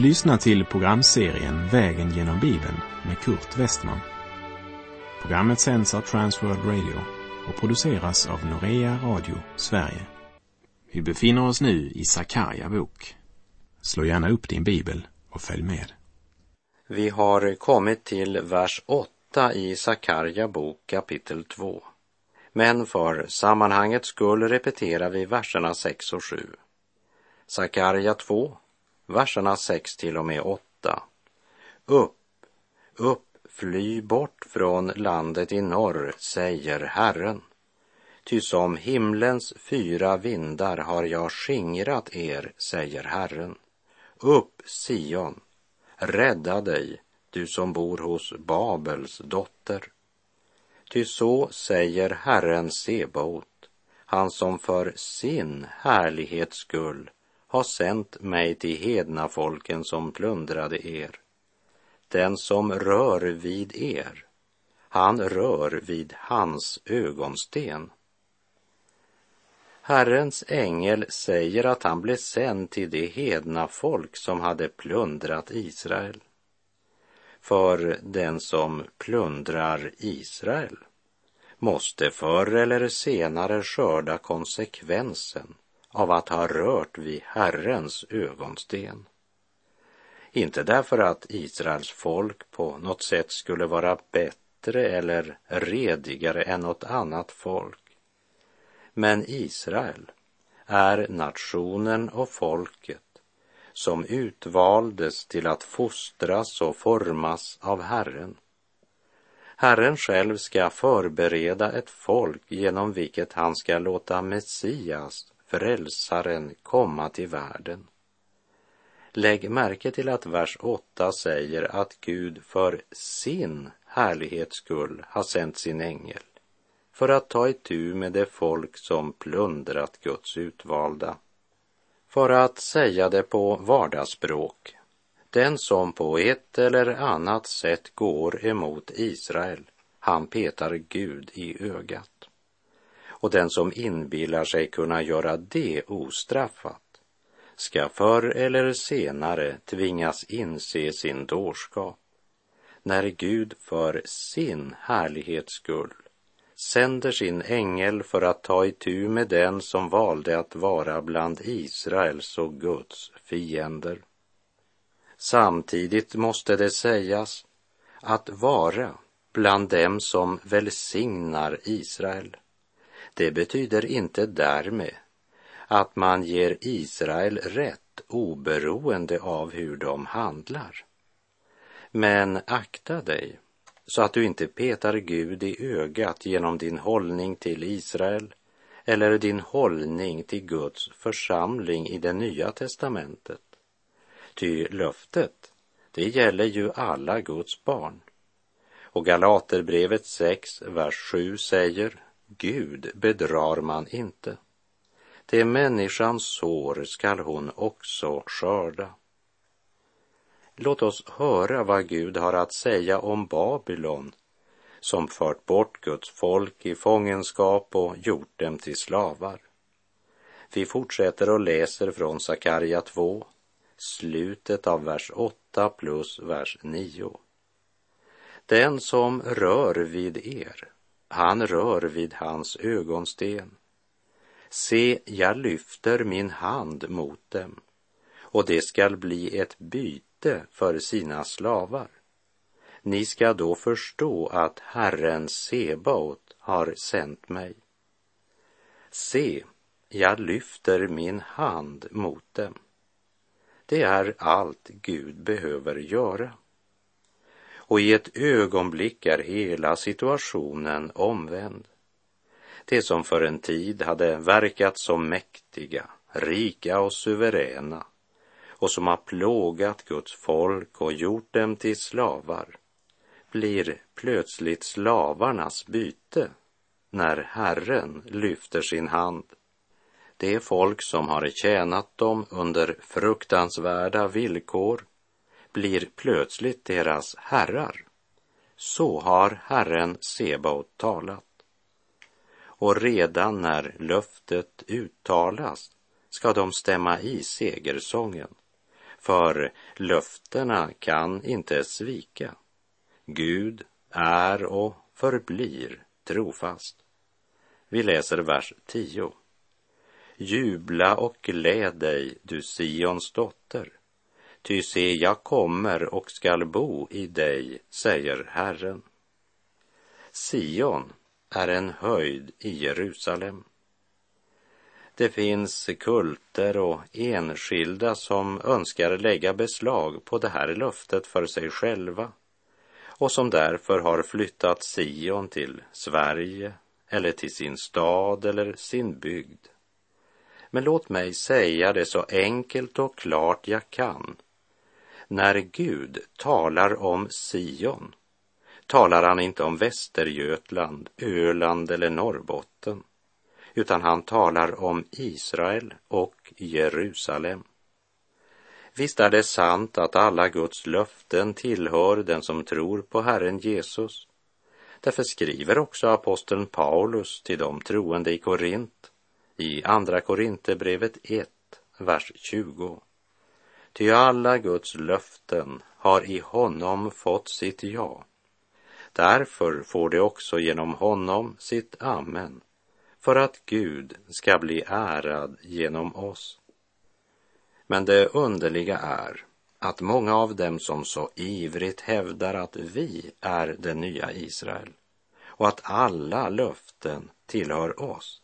Du lyssnar till programserien Vägen genom Bibeln med Kurt Westman. Programmet sänds av Transworld Radio och produceras av Norea Radio Sverige. Vi befinner oss nu i Sakarja bok. Slå gärna upp din bibel och följ med. Vi har kommit till vers 8 i Sakarja bok kapitel 2. Men för sammanhangets skull repeterar vi verserna 6 och 7. Sakarja 2, verserna 6 till och med 8. Upp, upp, fly bort från landet i norr, säger Herren. Ty som himlens fyra vindar har jag skingrat er, säger Herren. Upp, Sion, rädda dig, du som bor hos Babels dotter. Ty så säger Herren Sebaot, han som för sin härlighets skull har sänt mig till hedna folken som plundrade er. Den som rör vid er, han rör vid hans ögonsten. Herrens ängel säger att han blev sänd till det hedna folk som hade plundrat Israel. För den som plundrar Israel måste förr eller senare skörda konsekvensen av att ha rört vid Herrens ögonsten. Inte därför att Israels folk på något sätt skulle vara bättre eller redigare än något annat folk. Men Israel är nationen och folket som utvaldes till att fostras och formas av Herren. Herren själv ska förbereda ett folk genom vilket han ska låta Messias frälsaren komma till världen. Lägg märke till att vers 8 säger att Gud för sin härlighets skull har sänt sin ängel för att ta itu med det folk som plundrat Guds utvalda. För att säga det på vardagsspråk, den som på ett eller annat sätt går emot Israel, han petar Gud i ögat och den som inbillar sig kunna göra det ostraffat ska förr eller senare tvingas inse sin dårskap när Gud för sin härlighets skull sänder sin ängel för att ta itu med den som valde att vara bland Israels och Guds fiender. Samtidigt måste det sägas att vara bland dem som välsignar Israel det betyder inte därmed att man ger Israel rätt oberoende av hur de handlar. Men akta dig så att du inte petar Gud i ögat genom din hållning till Israel eller din hållning till Guds församling i det nya testamentet. Ty löftet, det gäller ju alla Guds barn. Och Galaterbrevet 6, vers 7 säger Gud bedrar man inte. Det människans sår skall hon också skörda. Låt oss höra vad Gud har att säga om Babylon som fört bort Guds folk i fångenskap och gjort dem till slavar. Vi fortsätter och läser från Sakarja 2, slutet av vers 8 plus vers 9. Den som rör vid er han rör vid hans ögonsten. Se, jag lyfter min hand mot dem och det skall bli ett byte för sina slavar. Ni ska då förstå att Herren Sebaot har sänt mig. Se, jag lyfter min hand mot dem. Det är allt Gud behöver göra och i ett ögonblick är hela situationen omvänd. Det som för en tid hade verkat som mäktiga, rika och suveräna och som har plågat Guds folk och gjort dem till slavar blir plötsligt slavarnas byte när Herren lyfter sin hand. Det folk som har tjänat dem under fruktansvärda villkor blir plötsligt deras herrar. Så har Herren Sebaot talat. Och redan när löftet uttalas ska de stämma i segersången. för löftena kan inte svika. Gud är och förblir trofast. Vi läser vers 10. Jubla och gläd dig, du Sions dotter. Ty se, jag kommer och skall bo i dig, säger Herren. Sion är en höjd i Jerusalem. Det finns kulter och enskilda som önskar lägga beslag på det här löftet för sig själva och som därför har flyttat Sion till Sverige eller till sin stad eller sin bygd. Men låt mig säga det så enkelt och klart jag kan. När Gud talar om Sion talar han inte om Västergötland, Öland eller Norrbotten, utan han talar om Israel och Jerusalem. Visst är det sant att alla Guds löften tillhör den som tror på Herren Jesus. Därför skriver också aposteln Paulus till de troende i Korint i Andra Korinthierbrevet 1, vers 20. Ty alla Guds löften har i honom fått sitt ja. Därför får det också genom honom sitt amen, för att Gud ska bli ärad genom oss. Men det underliga är att många av dem som så ivrigt hävdar att vi är det nya Israel och att alla löften tillhör oss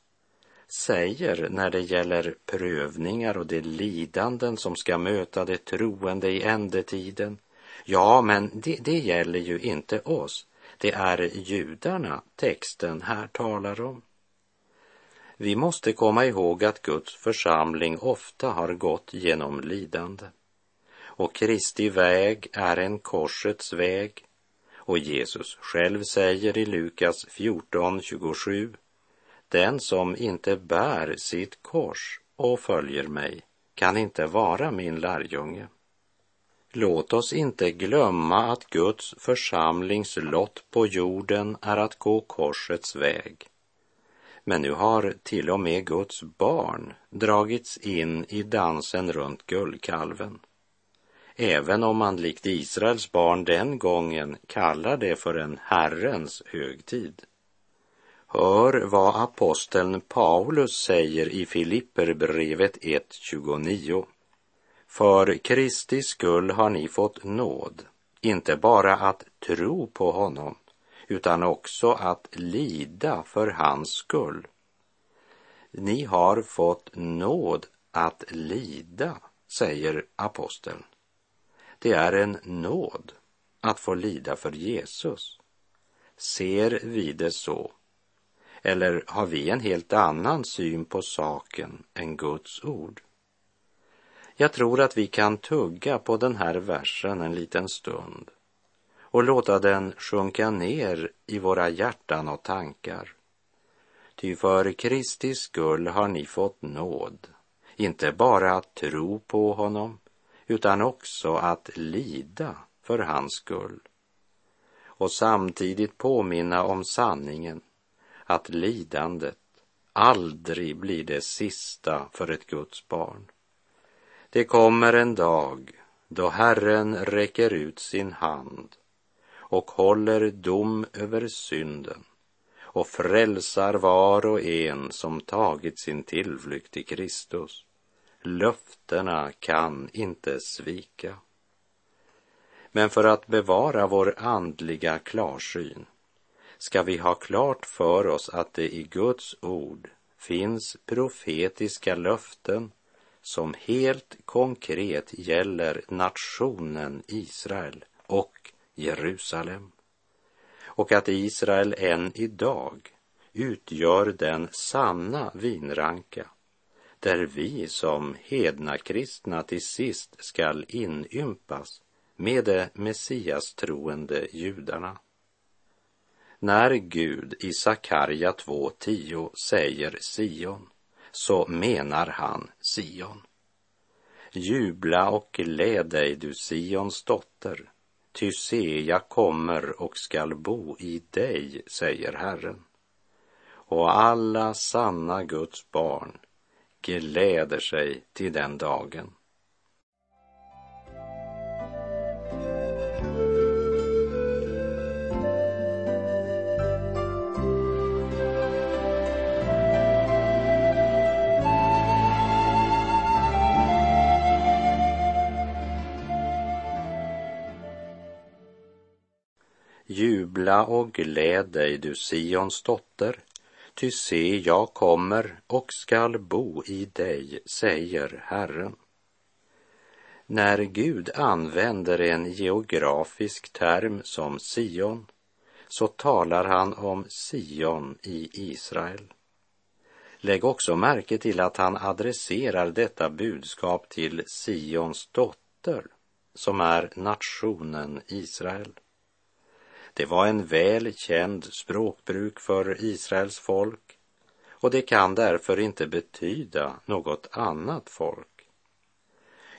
säger när det gäller prövningar och de lidanden som ska möta de troende i ändetiden. Ja, men det, det gäller ju inte oss. Det är judarna texten här talar om. Vi måste komma ihåg att Guds församling ofta har gått genom lidande. Och Kristi väg är en korsets väg. Och Jesus själv säger i Lukas 14.27 den som inte bär sitt kors och följer mig kan inte vara min lärjunge. Låt oss inte glömma att Guds församlings lott på jorden är att gå korsets väg men nu har till och med Guds barn dragits in i dansen runt guldkalven. Även om man likt Israels barn den gången kallar det för en Herrens högtid. Hör vad aposteln Paulus säger i Filipperbrevet 1.29. För Kristi skull har ni fått nåd, inte bara att tro på honom, utan också att lida för hans skull. Ni har fått nåd att lida, säger aposteln. Det är en nåd att få lida för Jesus. Ser vi det så? Eller har vi en helt annan syn på saken än Guds ord? Jag tror att vi kan tugga på den här versen en liten stund och låta den sjunka ner i våra hjärtan och tankar. Ty för Kristi skull har ni fått nåd, inte bara att tro på honom, utan också att lida för hans skull. Och samtidigt påminna om sanningen att lidandet aldrig blir det sista för ett Guds barn. Det kommer en dag då Herren räcker ut sin hand och håller dom över synden och frälsar var och en som tagit sin tillflykt till Kristus. Löftena kan inte svika. Men för att bevara vår andliga klarsyn ska vi ha klart för oss att det i Guds ord finns profetiska löften som helt konkret gäller nationen Israel och Jerusalem och att Israel än idag utgör den sanna vinranka där vi som hedna kristna till sist skall inympas med de Messias troende judarna. När Gud i Sakarja 2.10 säger Sion så menar han Sion. Jubla och gläd dig, du Sions dotter, Ty se, jag kommer och skall bo i dig, säger Herren. Och alla sanna Guds barn gläder sig till den dagen. Jubla och gläd dig, du Sions dotter, ty se, jag kommer och skall bo i dig, säger Herren. När Gud använder en geografisk term som Sion så talar han om Sion i Israel. Lägg också märke till att han adresserar detta budskap till Sions dotter, som är nationen Israel. Det var en väl känd språkbruk för Israels folk och det kan därför inte betyda något annat folk.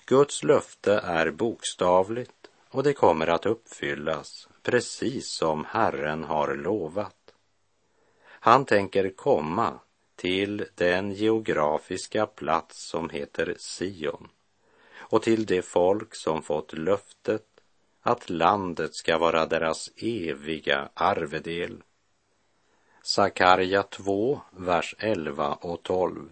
Guds löfte är bokstavligt och det kommer att uppfyllas precis som Herren har lovat. Han tänker komma till den geografiska plats som heter Sion och till det folk som fått löftet att landet ska vara deras eviga arvedel. Sakarja 2, vers 11 och 12.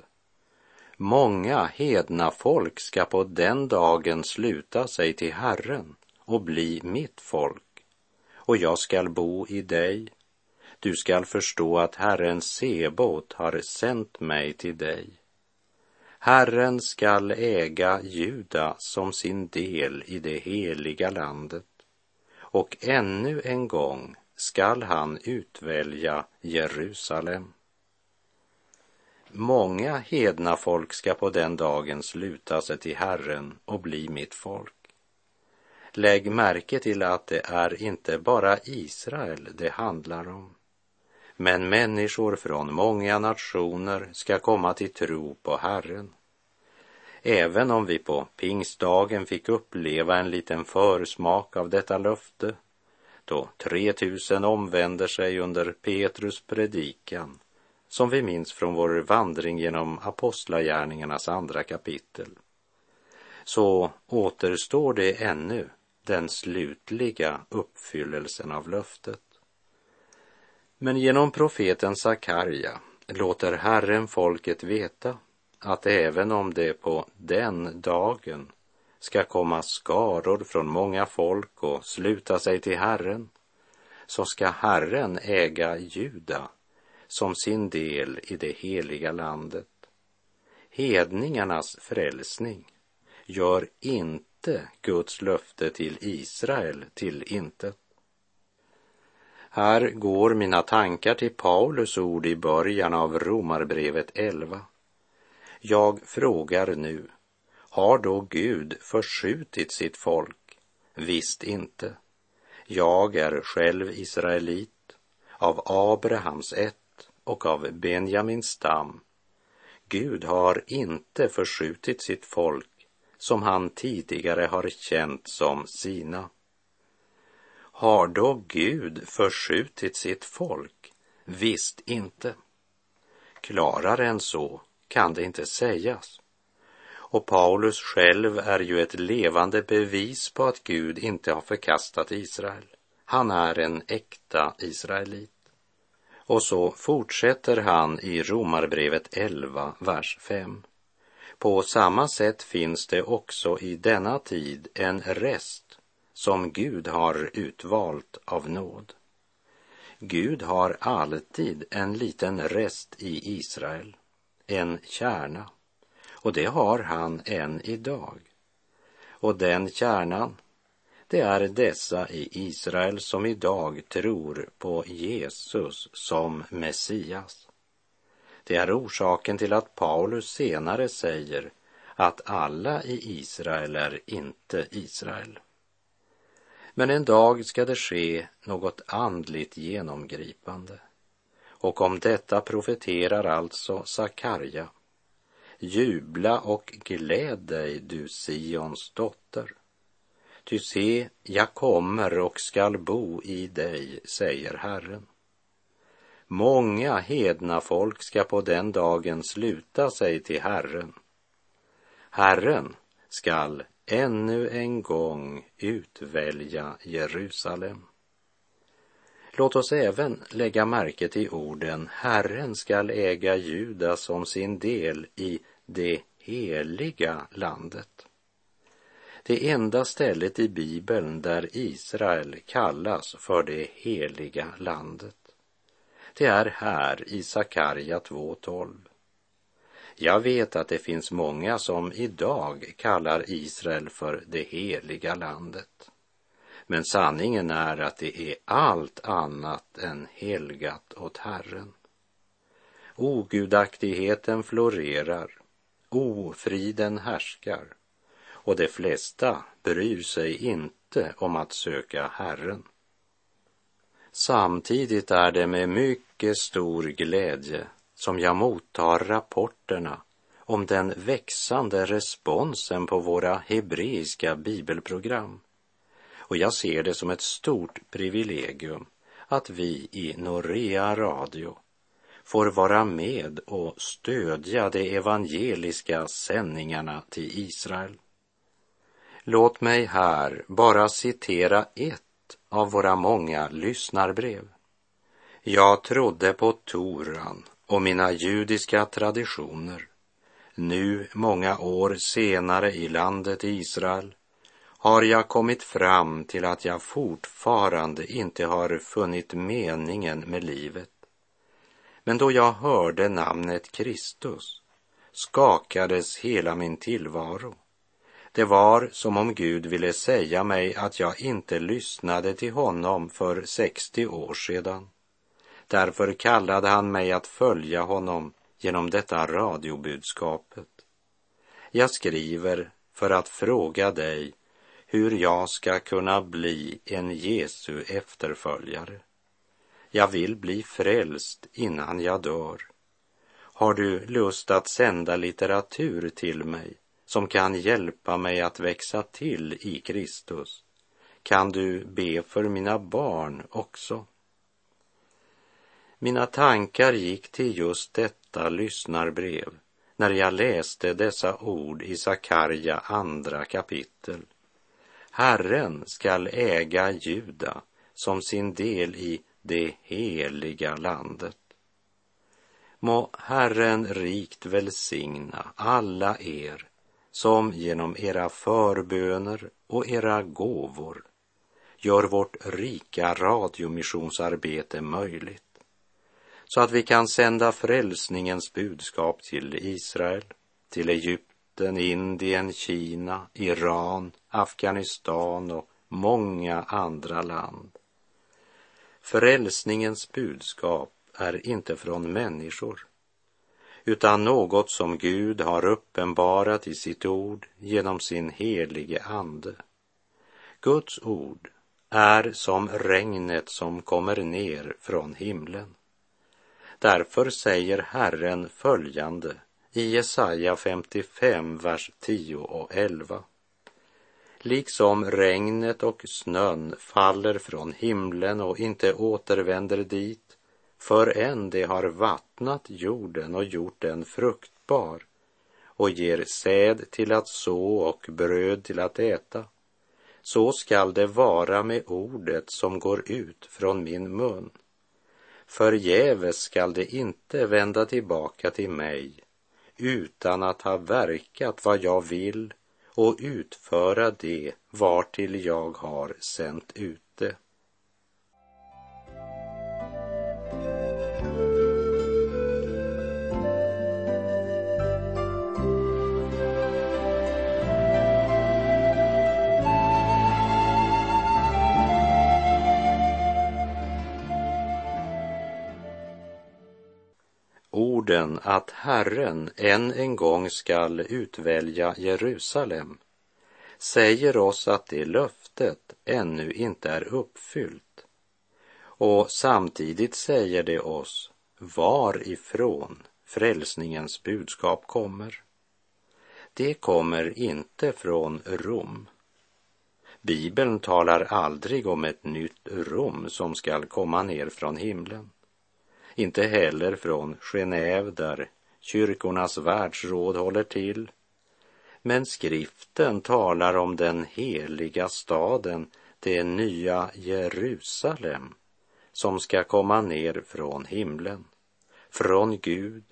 Många hedna folk ska på den dagen sluta sig till Herren och bli mitt folk, och jag skall bo i dig. Du skall förstå att Herren Sebot har sänt mig till dig. Herren skall äga Juda som sin del i det heliga landet och ännu en gång skall han utvälja Jerusalem. Många hedna folk ska på den dagen sluta sig till Herren och bli mitt folk. Lägg märke till att det är inte bara Israel det handlar om. Men människor från många nationer ska komma till tro på Herren. Även om vi på pingstdagen fick uppleva en liten försmak av detta löfte, då 3000 omvänder sig under Petrus predikan, som vi minns från vår vandring genom Apostlagärningarnas andra kapitel, så återstår det ännu den slutliga uppfyllelsen av löftet. Men genom profeten Sakarja låter Herren folket veta att även om det på den dagen ska komma skaror från många folk och sluta sig till Herren, så ska Herren äga Juda som sin del i det heliga landet. Hedningarnas frälsning gör inte Guds löfte till Israel till intet. Här går mina tankar till Paulus ord i början av Romarbrevet 11. Jag frågar nu, har då Gud förskjutit sitt folk? Visst inte. Jag är själv israelit, av Abrahams ett och av Benjamins stam. Gud har inte förskjutit sitt folk som han tidigare har känt som sina. Har då Gud förskjutit sitt folk? Visst inte. Klarare än så kan det inte sägas. Och Paulus själv är ju ett levande bevis på att Gud inte har förkastat Israel. Han är en äkta israelit. Och så fortsätter han i Romarbrevet 11, vers 5. På samma sätt finns det också i denna tid en rest som Gud har utvalt av nåd. Gud har alltid en liten rest i Israel, en kärna och det har han än idag. Och den kärnan, det är dessa i Israel som idag tror på Jesus som Messias. Det är orsaken till att Paulus senare säger att alla i Israel är inte Israel. Men en dag ska det ske något andligt genomgripande. Och om detta profeterar alltså Sakarja Jubla och gläd dig, du Sions dotter. Ty se, jag kommer och skall bo i dig, säger Herren. Många hedna folk ska på den dagen sluta sig till Herren. Herren skall ännu en gång utvälja Jerusalem. Låt oss även lägga märke till orden Herren skall äga Juda som sin del i det heliga landet. Det enda stället i Bibeln där Israel kallas för det heliga landet. Det är här i Sakarja 2.12. Jag vet att det finns många som idag kallar Israel för det heliga landet. Men sanningen är att det är allt annat än helgat åt Herren. Ogudaktigheten florerar, ofriden härskar och de flesta bryr sig inte om att söka Herren. Samtidigt är det med mycket stor glädje som jag mottar rapporterna om den växande responsen på våra hebreiska bibelprogram. Och jag ser det som ett stort privilegium att vi i Norea Radio får vara med och stödja de evangeliska sändningarna till Israel. Låt mig här bara citera ett av våra många lyssnarbrev. Jag trodde på Toran och mina judiska traditioner. Nu, många år senare i landet Israel, har jag kommit fram till att jag fortfarande inte har funnit meningen med livet. Men då jag hörde namnet Kristus skakades hela min tillvaro. Det var som om Gud ville säga mig att jag inte lyssnade till honom för 60 år sedan. Därför kallade han mig att följa honom genom detta radiobudskapet. Jag skriver för att fråga dig hur jag ska kunna bli en Jesu efterföljare. Jag vill bli frälst innan jag dör. Har du lust att sända litteratur till mig som kan hjälpa mig att växa till i Kristus? Kan du be för mina barn också? Mina tankar gick till just detta lyssnarbrev när jag läste dessa ord i Sakarja andra kapitel. Herren skall äga Juda som sin del i det heliga landet. Må Herren rikt välsigna alla er som genom era förböner och era gåvor gör vårt rika radiomissionsarbete möjligt så att vi kan sända frälsningens budskap till Israel, till Egypten, Indien, Kina, Iran, Afghanistan och många andra land. Frälsningens budskap är inte från människor utan något som Gud har uppenbarat i sitt ord genom sin helige Ande. Guds ord är som regnet som kommer ner från himlen. Därför säger Herren följande i Jesaja 55, vers 10 och 11. Liksom regnet och snön faller från himlen och inte återvänder dit förrän det har vattnat jorden och gjort den fruktbar och ger säd till att så och bröd till att äta. Så skall det vara med ordet som går ut från min mun. Förgäves skall det inte vända tillbaka till mig utan att ha verkat vad jag vill och utföra det vartill jag har sänt ut det. Bibeln att Herren än en gång skall utvälja Jerusalem säger oss att det löftet ännu inte är uppfyllt. Och samtidigt säger det oss varifrån frälsningens budskap kommer. Det kommer inte från Rom. Bibeln talar aldrig om ett nytt Rom som skall komma ner från himlen inte heller från Genève där kyrkornas världsråd håller till. Men skriften talar om den heliga staden, det nya Jerusalem, som ska komma ner från himlen, från Gud,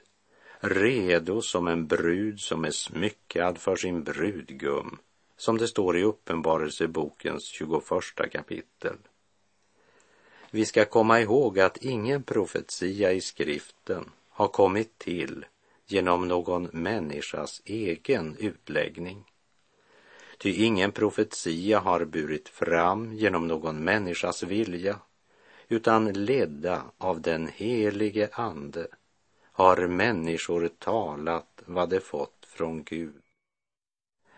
redo som en brud som är smyckad för sin brudgum, som det står i Uppenbarelsebokens 21 kapitel. Vi ska komma ihåg att ingen profetia i skriften har kommit till genom någon människas egen utläggning. Ty ingen profetia har burit fram genom någon människas vilja, utan ledda av den helige Ande har människor talat vad de fått från Gud.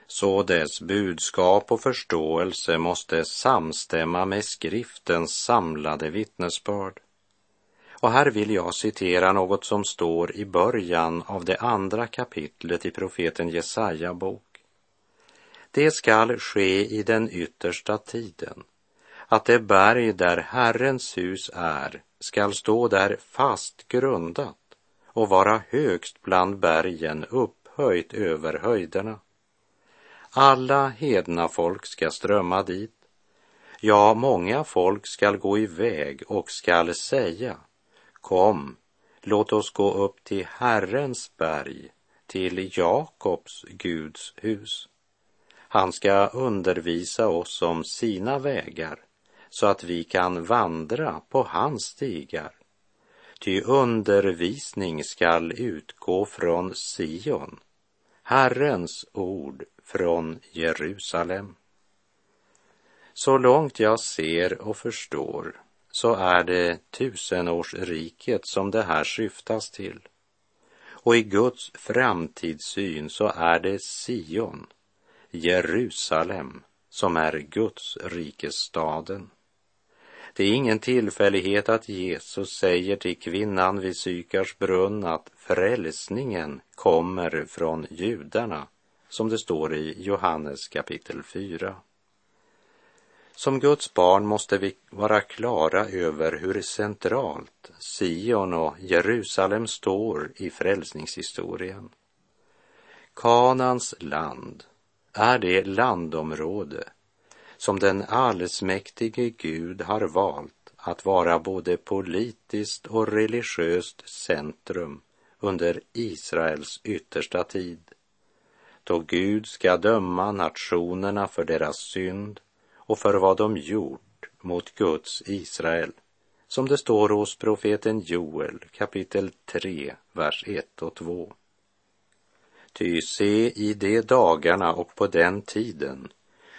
Så dess budskap och förståelse måste samstämma med skriftens samlade vittnesbörd. Och här vill jag citera något som står i början av det andra kapitlet i profeten Jesaja bok. Det skall ske i den yttersta tiden, att det berg där Herrens hus är skall stå där fast grundat och vara högst bland bergen upphöjt över höjderna. Alla hedna folk ska strömma dit. Ja, många folk skall gå iväg och skall säga, kom, låt oss gå upp till Herrens berg, till Jakobs Guds hus. Han ska undervisa oss om sina vägar så att vi kan vandra på hans stigar. Ty undervisning skall utgå från Sion, Herrens ord från Jerusalem. Så långt jag ser och förstår så är det tusenårsriket som det här syftas till. Och i Guds framtidssyn så är det Sion, Jerusalem, som är Guds rikesstaden. Det är ingen tillfällighet att Jesus säger till kvinnan vid Sykars brunn att frälsningen kommer från judarna, som det står i Johannes kapitel 4. Som Guds barn måste vi vara klara över hur centralt Sion och Jerusalem står i frälsningshistorien. Kanans land är det landområde som den allsmäktige Gud har valt att vara både politiskt och religiöst centrum under Israels yttersta tid, då Gud ska döma nationerna för deras synd och för vad de gjort mot Guds Israel, som det står hos profeten Joel kapitel 3, vers 1 och 2. Ty se i de dagarna och på den tiden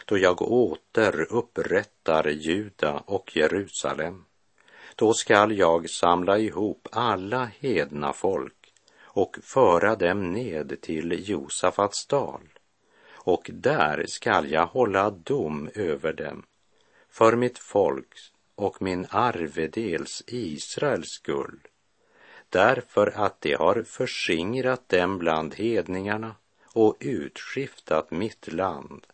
då jag åter upprättar Juda och Jerusalem. Då skall jag samla ihop alla hedna folk och föra dem ned till Josafats dal. Och där skall jag hålla dom över dem för mitt folks och min arvedels Israels skull. Därför att de har förskingrat dem bland hedningarna och utskiftat mitt land.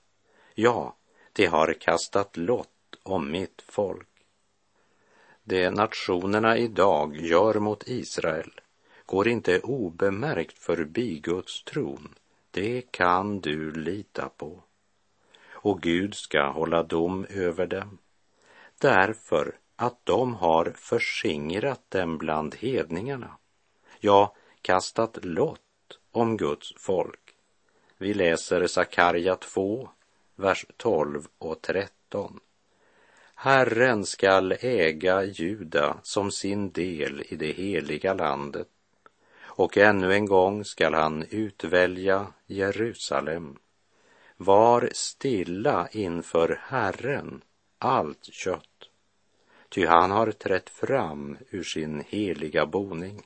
Ja, de har kastat lott om mitt folk. Det nationerna idag gör mot Israel går inte obemärkt förbi Guds tron. Det kan du lita på. Och Gud ska hålla dom över dem därför att de har förskingrat dem bland hedningarna. Ja, kastat lott om Guds folk. Vi läser Sakarja 2, vers 12 och 13. Herren skall äga Juda som sin del i det heliga landet och ännu en gång skall han utvälja Jerusalem. Var stilla inför Herren, allt kött, ty han har trätt fram ur sin heliga boning.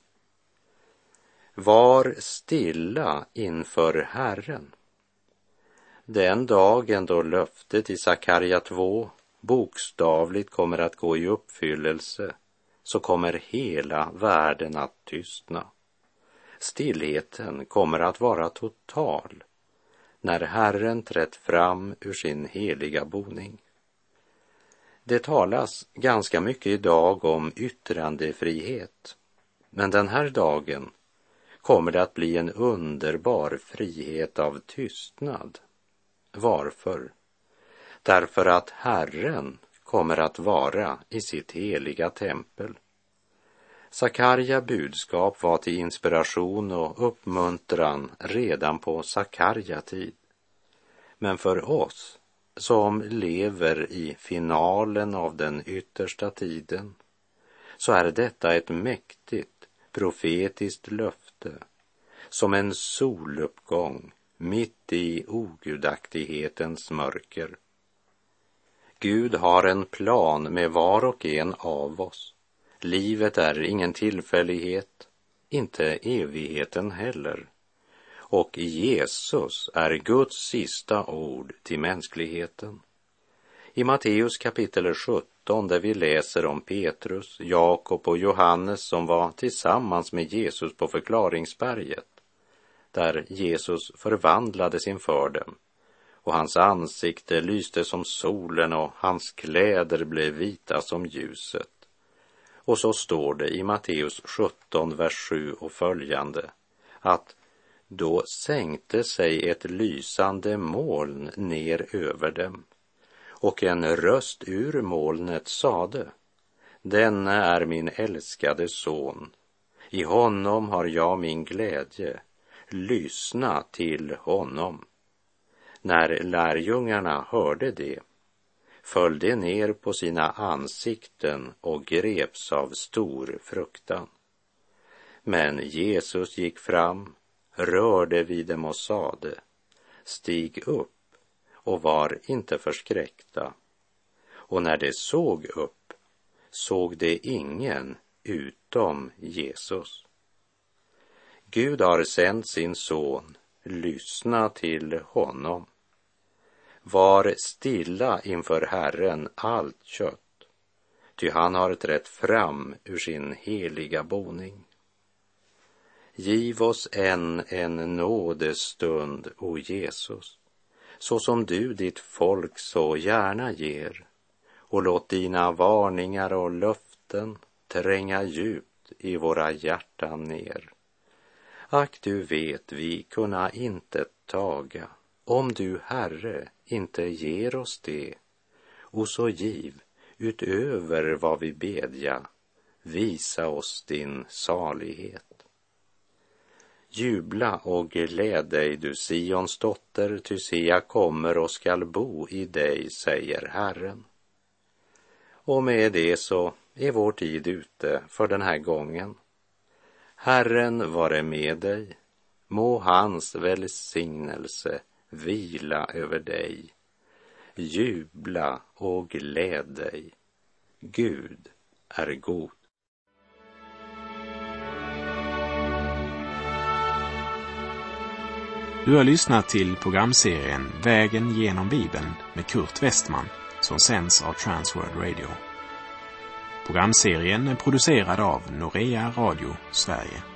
Var stilla inför Herren. Den dagen då löftet i Sakarja 2 bokstavligt kommer att gå i uppfyllelse så kommer hela världen att tystna. Stillheten kommer att vara total när Herren trätt fram ur sin heliga boning. Det talas ganska mycket idag om yttrandefrihet, men den här dagen kommer det att bli en underbar frihet av tystnad varför? Därför att Herren kommer att vara i sitt heliga tempel. Sakarja budskap var till inspiration och uppmuntran redan på Sakarja tid. Men för oss som lever i finalen av den yttersta tiden så är detta ett mäktigt profetiskt löfte som en soluppgång mitt i ogudaktighetens mörker. Gud har en plan med var och en av oss. Livet är ingen tillfällighet, inte evigheten heller. Och Jesus är Guds sista ord till mänskligheten. I Matteus kapitel 17 där vi läser om Petrus, Jakob och Johannes som var tillsammans med Jesus på förklaringsberget, där Jesus förvandlades inför dem och hans ansikte lyste som solen och hans kläder blev vita som ljuset. Och så står det i Matteus 17, vers 7 och följande att då sänkte sig ett lysande moln ner över dem och en röst ur molnet sade Denne är min älskade son, i honom har jag min glädje, lyssna till honom. När lärjungarna hörde det föll de ner på sina ansikten och greps av stor fruktan. Men Jesus gick fram, rörde vid dem och sade, stig upp och var inte förskräckta. Och när de såg upp såg de ingen utom Jesus. Gud har sänt sin son, lyssna till honom. Var stilla inför Herren allt kött, ty han har trätt fram ur sin heliga boning. Giv oss än en nådestund, o Jesus, så som du ditt folk så gärna ger, och låt dina varningar och löften tränga djupt i våra hjärtan ner. Ack, du vet vi kunna inte taga om du, Herre, inte ger oss det, och så giv utöver vad vi bedja, visa oss din salighet. Jubla och gläd dig, du Sions dotter, ty se, jag kommer och skall bo i dig, säger Herren. Och med det så är vår tid ute för den här gången. Herren vare med dig, må hans välsignelse vila över dig. Jubla och gläd dig. Gud är god. Du har lyssnat till programserien Vägen genom Bibeln med Kurt Westman som sänds av Transworld Radio. Programserien är producerad av Norea Radio Sverige.